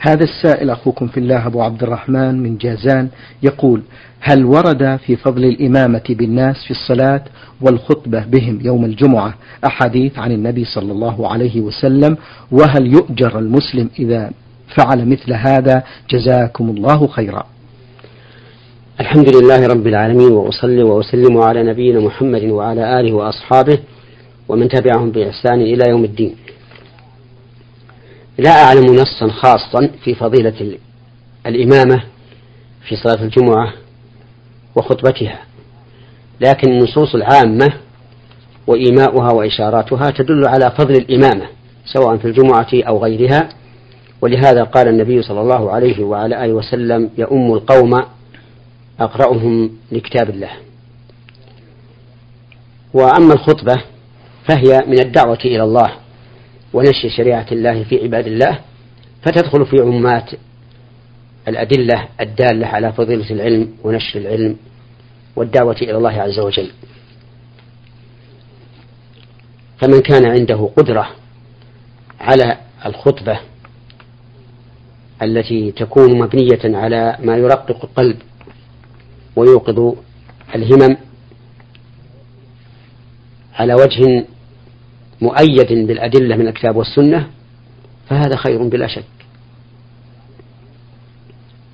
هذا السائل أخوكم في الله أبو عبد الرحمن من جازان يقول هل ورد في فضل الإمامة بالناس في الصلاة والخطبة بهم يوم الجمعة أحاديث عن النبي صلى الله عليه وسلم؟ وهل يؤجر المسلم إذا فعل مثل هذا؟ جزاكم الله خيرا. الحمد لله رب العالمين وأصلي وأسلم على نبينا محمد وعلى آله وأصحابه ومن تبعهم بإحسان إلى يوم الدين. لا أعلم نصا خاصا في فضيلة الإمامة في صلاة الجمعة وخطبتها لكن النصوص العامة وإيماؤها وإشاراتها تدل على فضل الإمامة سواء في الجمعة أو غيرها. ولهذا قال النبي صلى الله عليه وعلى آله وسلم يؤم القوم أقرأهم لكتاب الله. وأما الخطبة فهي من الدعوة إلى الله ونشر شريعة الله في عباد الله فتدخل في عمات الأدلة الدالة على فضيلة العلم ونشر العلم والدعوة إلى الله عز وجل. فمن كان عنده قدرة على الخطبة التي تكون مبنية على ما يرقق القلب ويوقظ الهمم على وجه مؤيد بالأدلة من الكتاب والسنة فهذا خير بلا شك.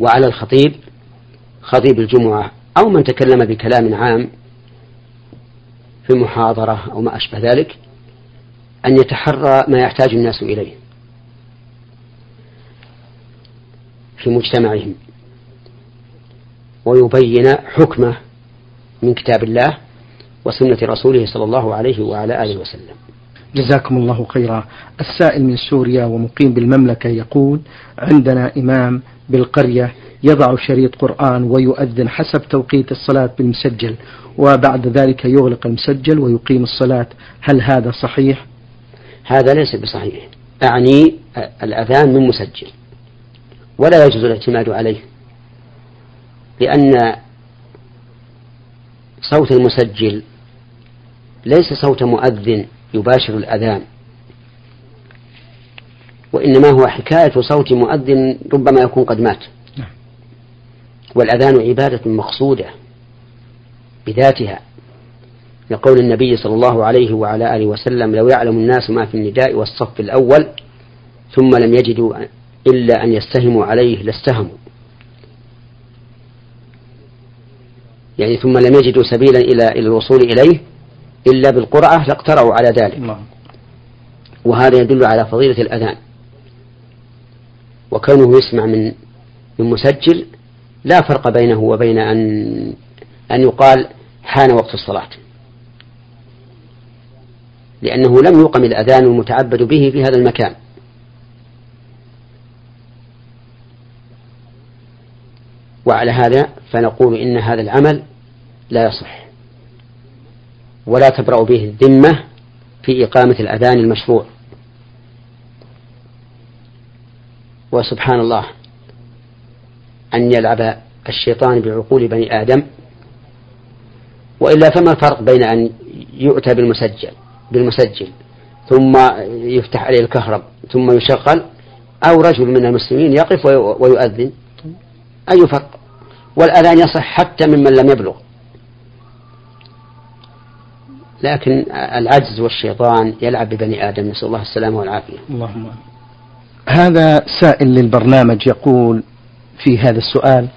وعلى الخطيب خطيب الجمعة أو من تكلم بكلام عام في محاضرة أو ما أشبه ذلك أن يتحرى ما يحتاج الناس إليه في مجتمعهم ويبين حكمه من كتاب الله وسنة رسوله صلى الله عليه وعلى آله وسلم. جزاكم الله خيرا. السائل من سوريا ومقيم بالمملكة يقول عندنا إمام بالقرية يضع شريط قرآن ويؤذن حسب توقيت الصلاة بالمسجل وبعد ذلك يغلق المسجل ويقيم الصلاة. هل هذا صحيح؟ هذا ليس بصحيح. أعني الأذان من مسجل ولا يجوز الاعتماد عليه لأن صوت المسجل ليس صوت مؤذن. يباشر الأذان. وإنما هو حكاية صوت مؤذن ربما يكون قد مات. نعم. والأذان عبادة مقصودة بذاتها. لقول النبي صلى الله عليه وعلى آله وسلم لو يعلم الناس ما في النداء والصف الأول ثم لم يجدوا إلا أن يستهموا عليه لاستهموا. يعني ثم لم يجدوا سبيلا إلى إلى الوصول إليه إلا بالقرعة لاقترعوا على ذلك. وهذا يدل على فضيلة الأذان. وكونه يسمع من من مسجل لا فرق بينه وبين أن أن يقال حان وقت الصلاة. لأنه لم يقم الأذان المتعبد به في هذا المكان. وعلى هذا فنقول إن هذا العمل لا يصح. ولا تبرأ به الذمة في إقامة الأذان المشروع. وسبحان الله أن يلعب الشيطان بعقول بني آدم وإلا فما الفرق بين أن يؤتى بالمسجل بالمسجل ثم يفتح عليه الكهرب ثم يشغل أو رجل من المسلمين يقف ويؤذن. أي فرق؟ والأذان يصح حتى ممن لم يبلغ. لكن العجز والشيطان يلعب ببني آدم. نسأل الله السلامة والعافية. اللهم هذا سائل للبرنامج يقول في هذا السؤال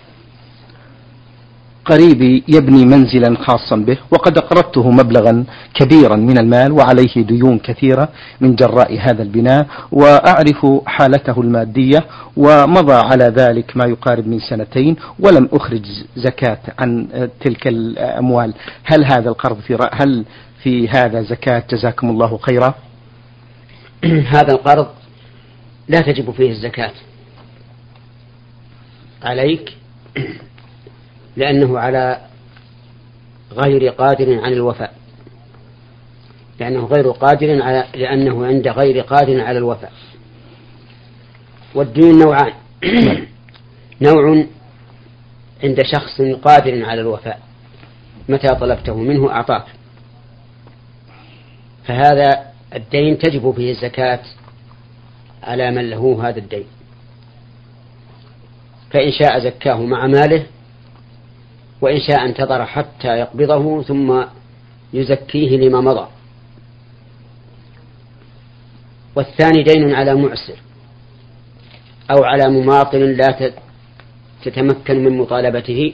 قريبي يبني منزلا خاصا به وقد أقرضته مبلغا كبيرا من المال وعليه ديون كثيرة من جراء هذا البناء وأعرف حالته المادية ومضى على ذلك ما يقارب من سنتين ولم أخرج زكاة عن تلك الأموال. هل هذا القرض في هل في هذا زكاة جزاكم الله خيرا. هذا القرض لا تجب فيه الزكاة. عليك لأنه على غير قادر عن الوفاء. لأنه غير قادر على لأنه عند غير قادر على الوفاء. والدين نوعان. نوع عند شخص قادر على الوفاء. متى طلبته منه؟ أعطاك. فهذا الدين تجب فيه الزكاة على من له هذا الدين. فإن شاء زكاه مع ماله وإن شاء انتظر حتى يقبضه ثم يزكيه لما مضى. والثاني دين على معسر أو على مماطل لا تتمكن من مطالبته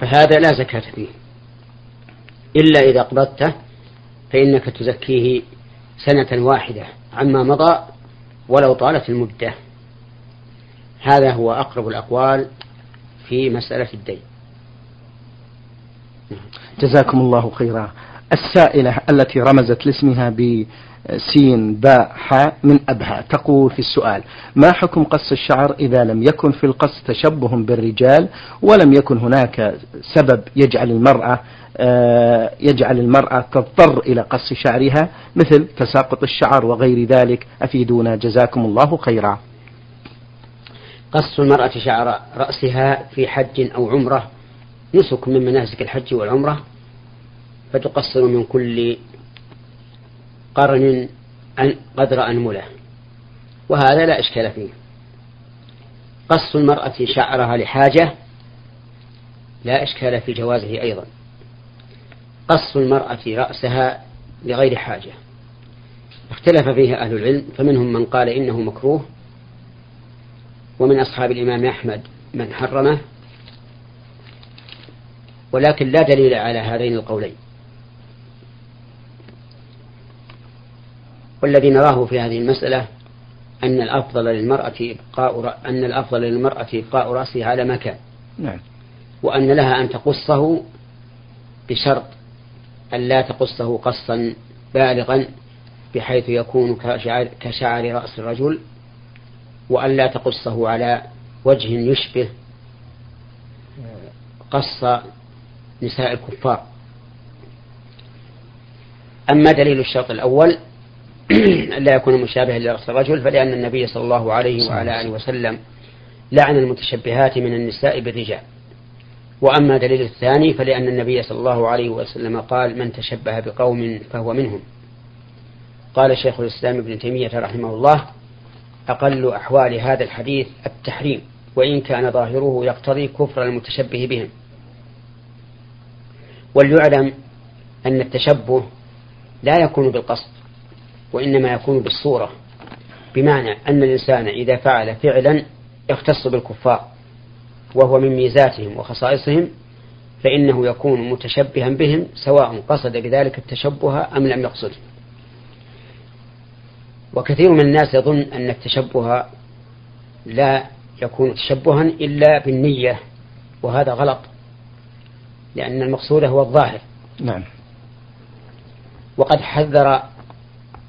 فهذا لا زكاة فيه. إلا إذا قبضته فإنك تزكيه سنة واحدة عما مضى ولو طالت المدة. هذا هو أقرب الأقوال في مسألة الدين. جزاكم الله خيرا. السائلة التي رمزت لاسمها بسين باء حاء من أبها تقول في السؤال ما حكم قص الشعر إذا لم يكن في القص تشبه بالرجال ولم يكن هناك سبب يجعل المرأة آه، يجعل المرأة تضطر إلى قص شعرها مثل تساقط الشعر وغير ذلك. أفيدونا. جزاكم الله خيرا. قص المرأة شعر رأسها في حج أو عمرة نسك من مناسك الحج والعمرة فتقصر من كل قرن قدر أنملة. وهذا لا إشكال فيه. قص المرأة شعرها لحاجة لا إشكال في جوازه أيضا. قص المرأة رأسها لغير حاجة. اختلف فيه أهل العلم فمنهم من قال إنه مكروه ومن أصحاب الإمام أحمد من حرمه. ولكن لا دليل على هذين القولين. والذي نراه في هذه المسألة أن الأفضل للمرأة إبقاء أن الأفضل للمرأة إبقاء رأسها على مكان نعم. وأن لها أن تقصه بشرط أن لا تقصه قصا بالغا بحيث يكون كشعر رأس الرجل وأن لا تقصه على وجه يشبه قص نساء الكفار. أما دليل الشرط الأول لا يكون مشابها لرأس الرجل فلأن النبي صلى الله عليه وعلى آله وسلم لعن المتشبهات من النساء بالرجال. وأما دليل الثاني فلأن النبي صلى الله عليه وسلم قال من تشبه بقوم فهو منهم. قال شيخ الإسلام ابن تيمية رحمه الله أقل أحوال هذا الحديث التحريم وإن كان ظاهره يقتضي كفر المتشبه بهم. وليعلم أن التشبه لا يكون بالقصد وإنما يكون بالصورة. بمعنى أن الإنسان إذا فعل فعلا يختص بالكفار وهو من ميزاتهم وخصائصهم فإنه يكون متشبها بهم سواء قصد بذلك التشبه أم لم يقصده وكثير من الناس يظن أن التشبه لا يكون تشبها إلا بالنية وهذا غلط لأن المقصود هو الظاهر. نعم. وقد حذر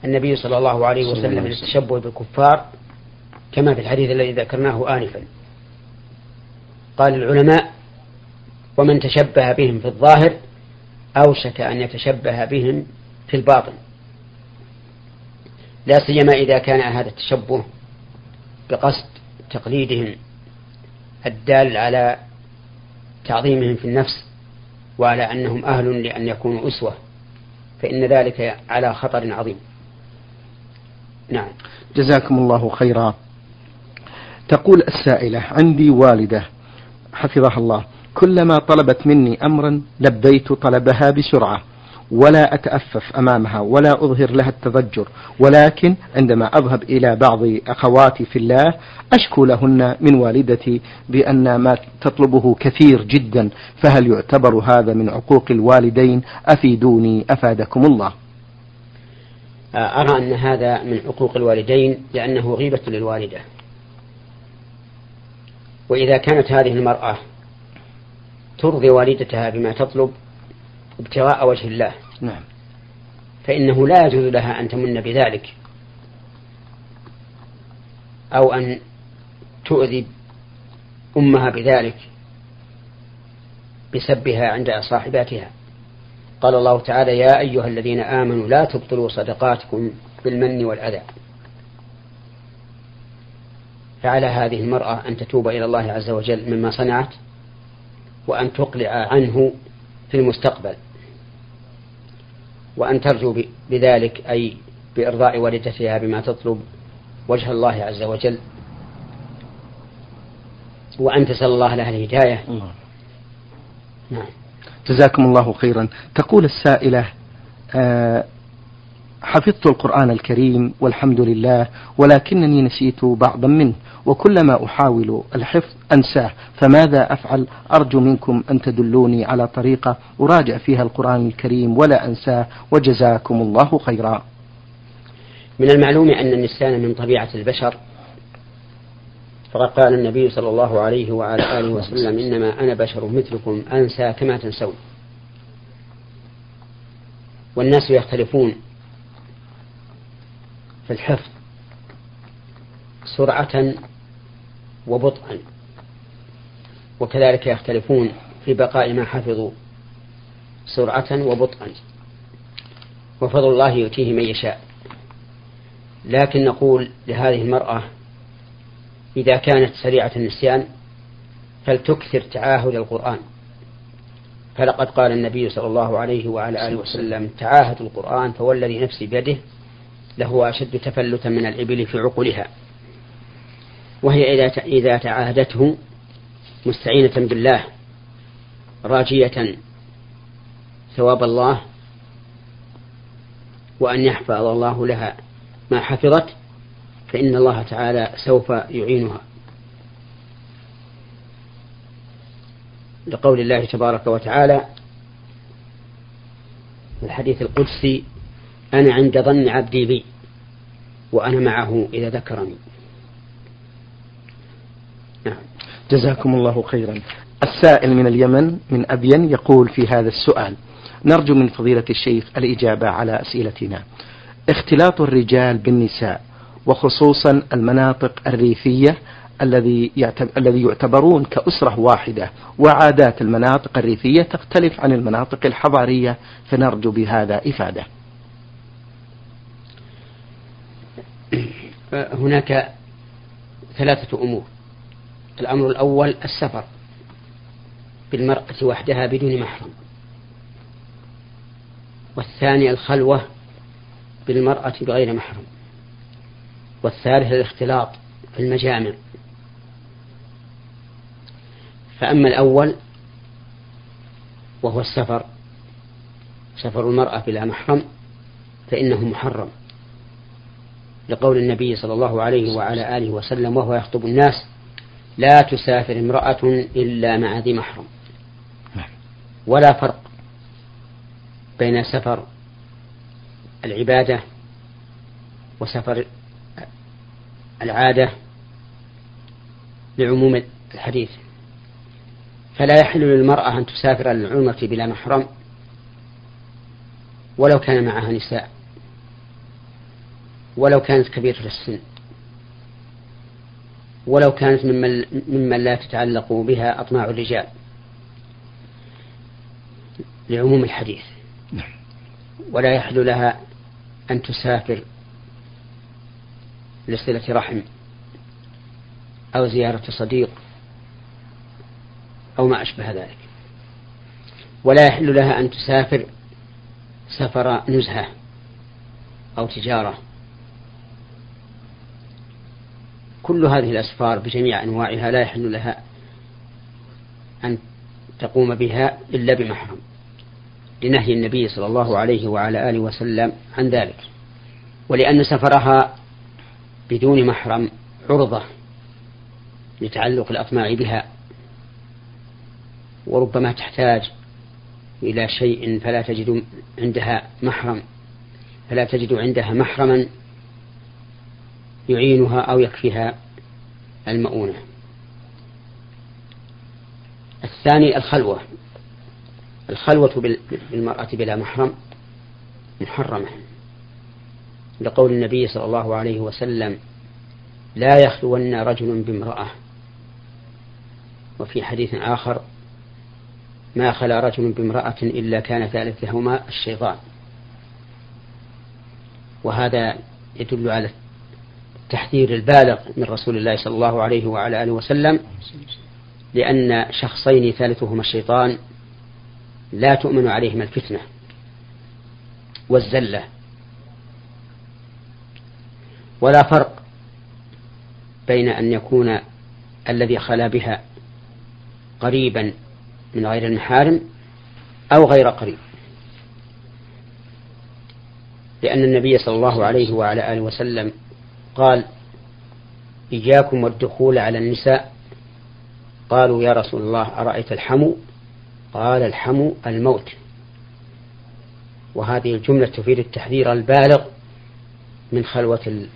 النبي صلى الله عليه وسلم من التشبه بالكفار كما في الحديث الذي ذكرناه آنفا. قال العلماء ومن تشبه بهم في الظاهر أوشك أن يتشبه بهم في الباطن. لا سيما إذا كان هذا التشبه بقصد تقليدهم الدال على تعظيمهم في النفس وعلى أنهم أهل لأن يكونوا أسوة فإن ذلك على خطر عظيم. نعم. جزاكم الله خيرا. تقول السائلة عندي والدة حفظها الله كلما طلبت مني أمرا لبيت طلبها بسرعة ولا أتأفف أمامها ولا أظهر لها التضجر ولكن عندما أذهب إلى بعض أخواتي في الله أشكو لهن من والدتي بأن ما تطلبه كثير جدا فهل يعتبر هذا من عقوق الوالدين؟ أفيدوني أفادكم الله. أرى أن هذا من حقوق الوالدين لأنه غيبة للوالدة. وإذا كانت هذه المرأة ترضي والدتها بما تطلب ابتغاء وجه الله نعم. فإنه لا يجوز لها أن تمن بذلك. أو أن تؤذي أمها بذلك بسبها عند صاحباتها. قال الله تعالى يا أيها الذين آمنوا لا تبطلوا صدقاتكم بالمن والأذى. فعلى هذه المرأة أن تتوب إلى الله عز وجل مما صنعت وأن تقلع عنه في المستقبل وأن ترجو بذلك أي بإرضاء والدتها بما تطلب وجه الله عز وجل وأن تسأل الله لها الهداية الله. نعم. جزاكم الله خيرا. تقول السائلة آه حفظت القرآن الكريم والحمد لله ولكنني نسيت بعضا منه وكلما أحاول الحفظ أنساه فماذا أفعل؟ أرجو منكم أن تدلوني على طريقة أراجع فيها القرآن الكريم ولا أنساه وجزاكم الله خيرا. من المعلوم أن النسيان من طبيعة البشر فقد قال النبي صلى الله عليه وعلى آله وسلم إنما أنا بشر مثلكم أنسى كما تنسون. والناس يختلفون في الحفظ سرعة وبطئا وكذلك يختلفون في بقاء ما حفظوا سرعة وبطئا. وفضل الله يؤتيه من يشاء. لكن نقول لهذه المرأة إذا كانت سريعة النسيان فلتكثر تعاهد القرآن. فلقد قال النبي صلى الله عليه وعلى آله وسلم تعاهد القرآن فوالذي نفسي بيده لهو أشد تفلتا من الإبل في عقولها. وهي إذا إذا تعاهدته مستعينة بالله راجية ثواب الله وأن يحفظ الله لها ما حفظت فإن الله تعالى سوف يعينها. لقول الله تبارك وتعالى في الحديث القدسي أنا عند ظن عبدي بي وأنا معه إذا ذكرني. نعم. جزاكم الله خيرا. السائل من اليمن من أبين يقول في هذا السؤال نرجو من فضيلة الشيخ الإجابة على أسئلتنا. اختلاط الرجال بالنساء وخصوصا المناطق الريفية الذي الذي يعتبرون كأسرة واحدة وعادات المناطق الريفية تختلف عن المناطق الحضارية فنرجو بهذا إفادة. هناك ثلاثة أمور. الأمر الأول السفر بالمرأة وحدها بدون محرم. والثاني الخلوة بالمرأة بغير محرم. والثالث الاختلاط في المجامع. فأما الأول وهو السفر سفر المرأة بلا محرم فإنه محرم لقول النبي صلى الله عليه وعلى آله وسلم وهو يخطب الناس لا تسافر امرأة إلا مع ذي محرم. ولا فرق بين سفر العبادة وسفر العادة لعموم الحديث فلا يحل للمرأة أن تسافر للعمرة بلا محرم ولو كان معها نساء ولو كانت كبيرة السن ولو كانت ممن, ممن لا تتعلق بها أطماع الرجال لعموم الحديث نعم. ولا يحل لها أن تسافر لصلة رحم أو زيارة صديق أو ما أشبه ذلك. ولا يحل لها أن تسافر سفر نزهة أو تجارة. كل هذه الأسفار بجميع أنواعها لا يحل لها أن تقوم بها إلا بمحرم لنهي النبي صلى الله عليه وعلى آله وسلم عن ذلك. ولأن سفرها بدون محرم عرضة لتعلق الأطماع بها وربما تحتاج إلى شيء فلا تجد عندها محرم فلا تجد عندها محرما يعينها أو يكفيها المؤونة. الثاني الخلوة الخلوة بالمرأة بلا محرم محرمة. لقول النبي صلى الله عليه وسلم لا يخلون رجل بامرأة. وفي حديث آخر ما خلا رجل بامرأة إلا كان ثالثهما الشيطان. وهذا يدل على التحذير البالغ من رسول الله صلى الله عليه وعلى آله وسلم لأن شخصين ثالثهما الشيطان لا تؤمن عليهما الفتنة والزلة. ولا فرق بين أن يكون الذي خلا بها قريبا من غير المحارم أو غير قريب. لأن النبي صلى الله عليه وعلى آله وسلم قال إياكم والدخول على النساء. قالوا يا رسول الله أرأيت الحمو قال الحمو الموت. وهذه الجملة تفيد التحذير البالغ من خلوة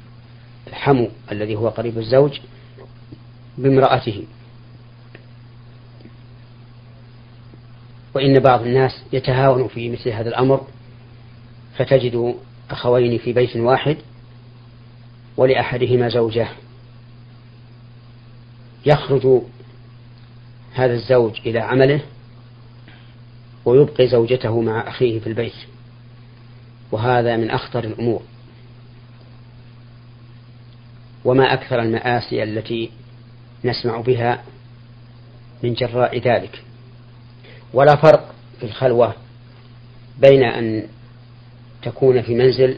الحمو الذي هو قريب الزوج بامرأته. وإن بعض الناس يتهاون في مثل هذا الأمر فتجد أخوين في بيت واحد ولأحدهما زوجة. يخرج هذا الزوج إلى عمله ويبقي زوجته مع أخيه في البيت. وهذا من أخطر الأمور. وما أكثر المآسي التي نسمع بها من جراء ذلك. ولا فرق في الخلوة بين أن تكون في منزل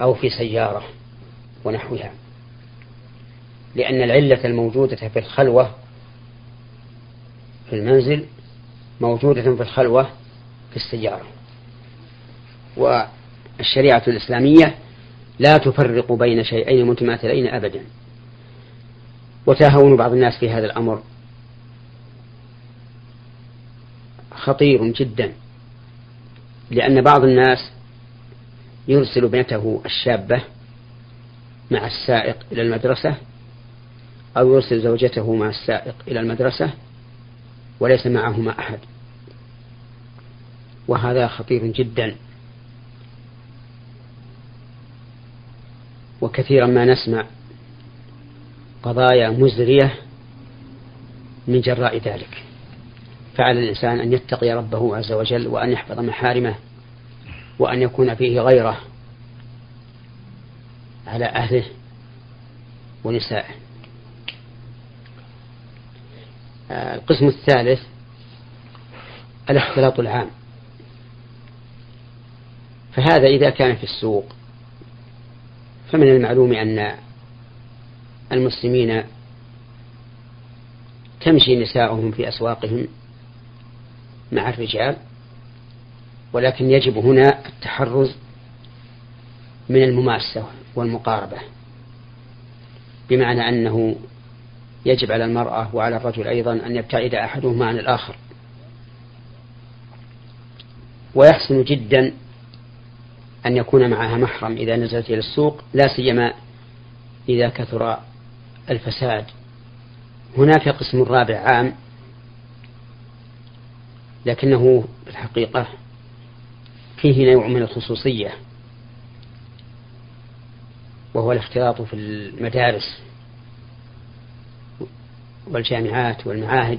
أو في سيارة ونحوها لأن العلة الموجودة في الخلوة في المنزل موجودة في الخلوة في السيارة. والشريعة الإسلامية لا تفرق بين شيئين متماثلين أبدا. وتهاون بعض الناس في هذا الأمر. خطير جدا لأن بعض الناس يرسل ابنته الشابة مع السائق إلى المدرسة أو يرسل زوجته مع السائق إلى المدرسة وليس معهما أحد. وهذا خطير جدا. وكثيرا ما نسمع قضايا مزرية من جراء ذلك. فعلى الإنسان أن يتقي ربه عز وجل وأن يحفظ محارمه وأن يكون فيه غيره على أهله ونسائه. القسم الثالث الاختلاط العام. فهذا إذا كان في السوق فمن المعلوم أن المسلمين تمشي نساؤهم في أسواقهم مع الرجال ولكن يجب هنا التحرز من المماسة والمقاربة بمعنى أنه يجب على المرأة وعلى الرجل أيضا أن يبتعد أحدهما عن الآخر ويحسن جدا أن يكون معها محرم إذا نزلت إلى السوق لا سيما إذا كثر الفساد. هناك قسم رابع عام لكنه في الحقيقة فيه نوع من الخصوصية وهو الاختلاط في المدارس والجامعات والمعاهد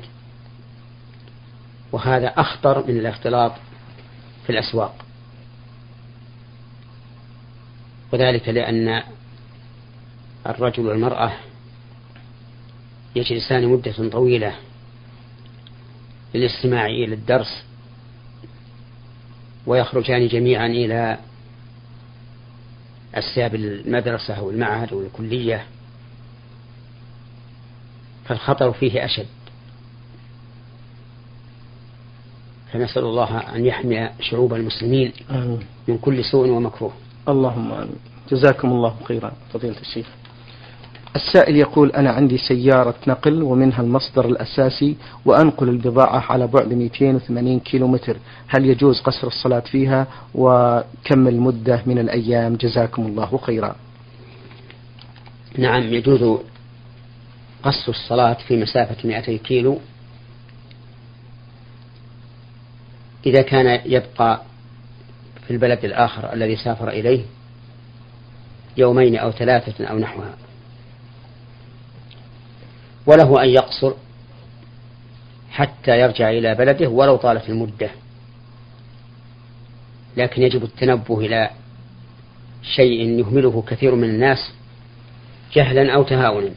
وهذا أخطر من الاختلاط في الأسواق. وذلك لأن الرجل والمرأة يجلسان مدة طويلة للاستماع إلى الدرس ويخرجان جميعا إلى أسياب المدرسة أو المعهد أو الكلية فالخطر فيه أشد فنسأل الله أن يحمي شعوب المسلمين. من كل سوء ومكروه اللهم آمين. جزاكم الله خيرا فضيلة الشيخ. السائل يقول أنا عندي سيارة نقل ومنها المصدر الأساسي وأنقل البضاعة على بعد 280 كيلو متر هل يجوز قصر الصلاة فيها؟ وكم المدة من الأيام؟ جزاكم الله خيرا. نعم يجوز قصر الصلاة في مسافة 200 كيلو إذا كان يبقى في البلد الآخر الذي سافر إليه يومين أو ثلاثة أو نحوها. وله أن يقصر حتى يرجع إلى بلده ولو طالت المدة. لكن يجب التنبه إلى شيء يهمله كثير من الناس جهلا أو تهاونا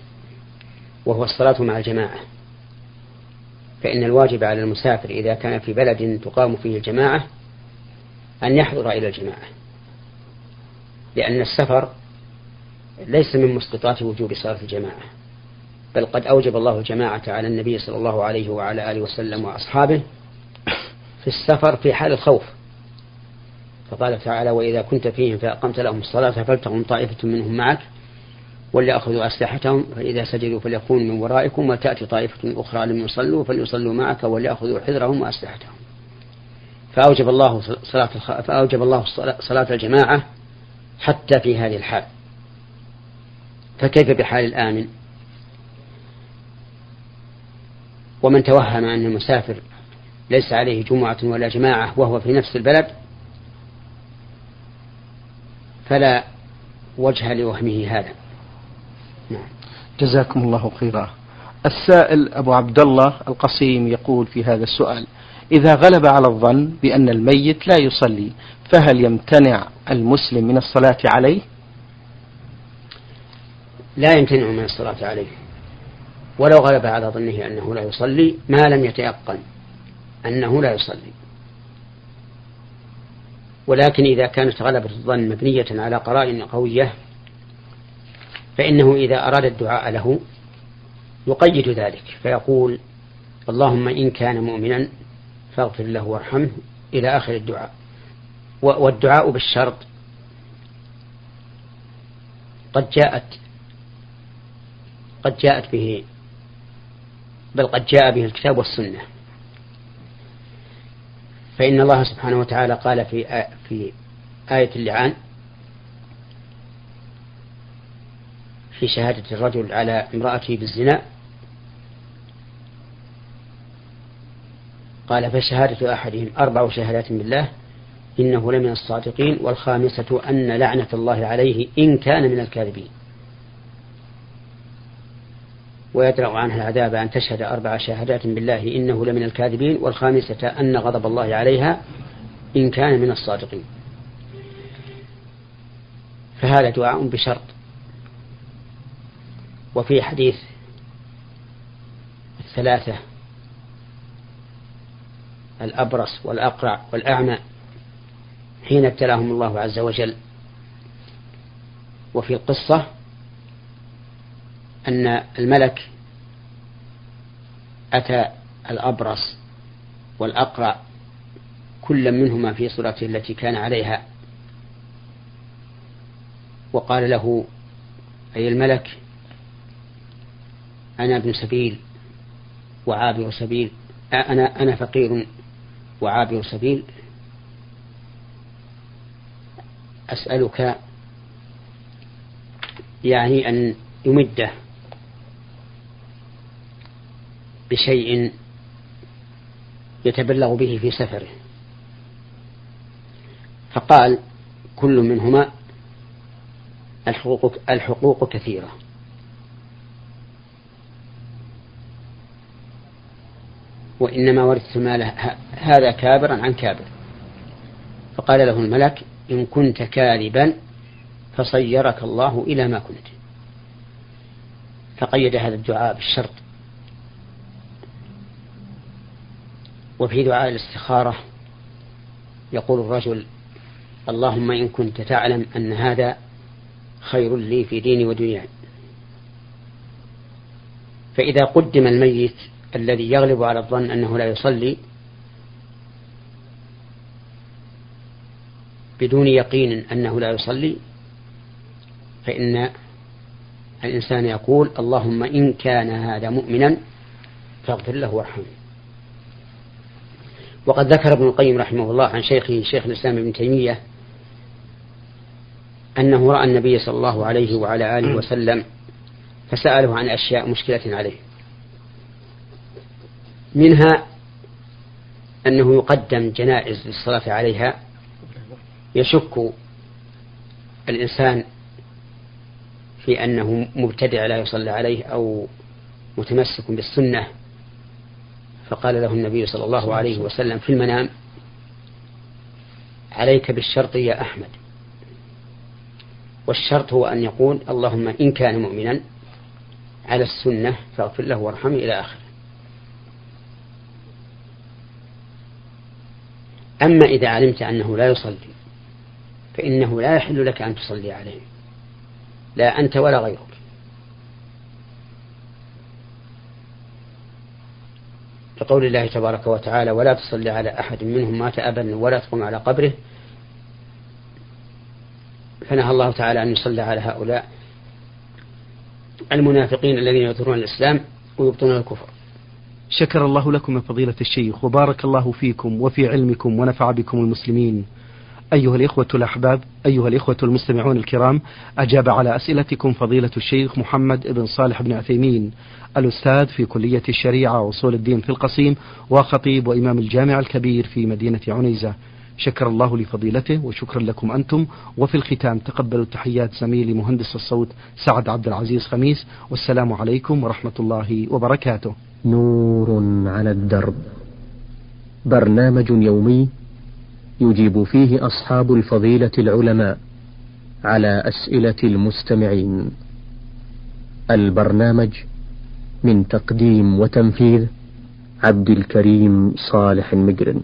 وهو الصلاة مع الجماعة. فإن الواجب على المسافر إذا كان في بلد تقام فيه الجماعة أن يحضر إلى الجماعة. لأن السفر ليس من مسقطات وجوب صلاة الجماعة بل قد أوجب الله الجماعة على النبي صلى الله عليه وعلى آله وسلم وأصحابه في السفر في حال الخوف. فقال تعالى وإذا كنت فيهم فأقمت لهم الصلاة فلتقم طائفة منهم معك وليأخذوا أسلحتهم فإذا سجدوا فليكونوا من ورائكم وتأتي طائفة أخرى لم يصلوا فليصلوا معك وليأخذوا حذرهم وأسلحتهم. فأوجب الله صلاة. فأوجب الله صلاة الجماعة حتى في هذه الحال فكيف بحال الآمن ومن توهم أن المسافر ليس عليه جمعة ولا جماعة وهو في نفس البلد فلا وجه لوهمه هذا نعم. جزاكم الله خيرا السائل أبو عبد الله القصيم يقول في هذا السؤال إذا غلب على الظن بأن الميت لا يصلي فهل يمتنع المسلم من الصلاة عليه؟ لا يمتنع من الصلاة عليه. ولو غلب على ظنه أنه لا يصلي ما لم يتيقن أنه لا يصلي. ولكن إذا كانت غلبة الظن مبنية على قرائن قوية فإنه إذا أراد الدعاء له يقيد ذلك فيقول اللهم إن كان مؤمنا فاغفر له وارحمه إلى آخر الدعاء. والدعاء بالشرط. قد جاءت قد جاءت به بل قد جاء به الكتاب والسنة. فإن الله سبحانه وتعالى قال في في آية اللعان في شهادة الرجل على امرأته بالزنا قال فشهادة أحدهم أربع شهادات بالله إنه لمن الصادقين والخامسة أن لعنة الله عليه إن كان من الكاذبين. ويدرأ عنها العذاب أن تشهد أربع شهادات بالله إنه لمن الكاذبين والخامسة أن غضب الله عليها إن كان من الصادقين. فهذا دعاء بشرط. وفي حديث الثلاثة الأبرص والأقرع والأعمى حين ابتلاهم الله عز وجل. وفي القصة أن الملك أتى الأبرص والأقرع كل منهما في صورته التي كان عليها وقال له أي الملك أنا ابن سبيل وعابر سبيل أنا أنا فقير وعابر سبيل أسألك يعني أن يمده بشيء يتبلغ به في سفره. فقال كل منهما الحقوق, الحقوق كثيرة. وإنما ورثت المال هذا كابرا عن كابر. فقال له الملك إن كنت كاذبا فصيرك الله إلى ما كنت. فقيد هذا الدعاء بالشرط. وفي دعاء الاستخارة يقول الرجل اللهم إن كنت تعلم أن هذا خير لي في ديني ودنياي. فإذا قدم الميت الذي يغلب على الظن أنه لا يصلي بدون يقين أنه لا يصلي فإن الإنسان يقول اللهم إن كان هذا مؤمنا فاغفر له وارحمه. وقد ذكر ابن القيم رحمه الله عن شيخه شيخ الإسلام ابن تيمية أنه رأى النبي صلى الله عليه وعلى آله وسلم فسأله عن أشياء مشكلة عليه. منها أنه يقدم جنائز للصلاة عليها يشك الإنسان في أنه مبتدع لا يصلى عليه أو متمسك بالسنة. فقال له النبي صلى الله عليه وسلم في المنام عليك بالشرط يا أحمد. والشرط هو أن يقول اللهم إن كان مؤمنا على السنة فاغفر له وارحمه إلى آخره. أما إذا علمت أنه لا يصلي فإنه لا يحل لك أن تصلي عليه لا أنت ولا غيرك. لقول الله تبارك وتعالى ولا تصلي على أحد منهم مات أبا ولا تقم على قبره. فنهى الله تعالى أن يصلى على هؤلاء المنافقين الذين يظهرون الإسلام ويبطنون الكفر. شكر الله لكم من فضيلة الشيخ وبارك الله فيكم وفي علمكم ونفع بكم المسلمين. أيها الإخوة الأحباب أيها الإخوة المستمعون الكرام أجاب على أسئلتكم فضيلة الشيخ محمد بن صالح بن عثيمين الأستاذ في كلية الشريعة وأصول الدين في القصيم وخطيب وإمام الجامع الكبير في مدينة عنيزة. شكر الله لفضيلته وشكرا لكم أنتم. وفي الختام تقبلوا تحيات زميلي مهندس الصوت سعد عبد العزيز خميس والسلام عليكم ورحمة الله وبركاته. نور على الدرب. برنامج يومي يجيب فيه أصحاب الفضيلة العلماء على أسئلة المستمعين. البرنامج من تقديم وتنفيذ عبد الكريم صالح المجرن.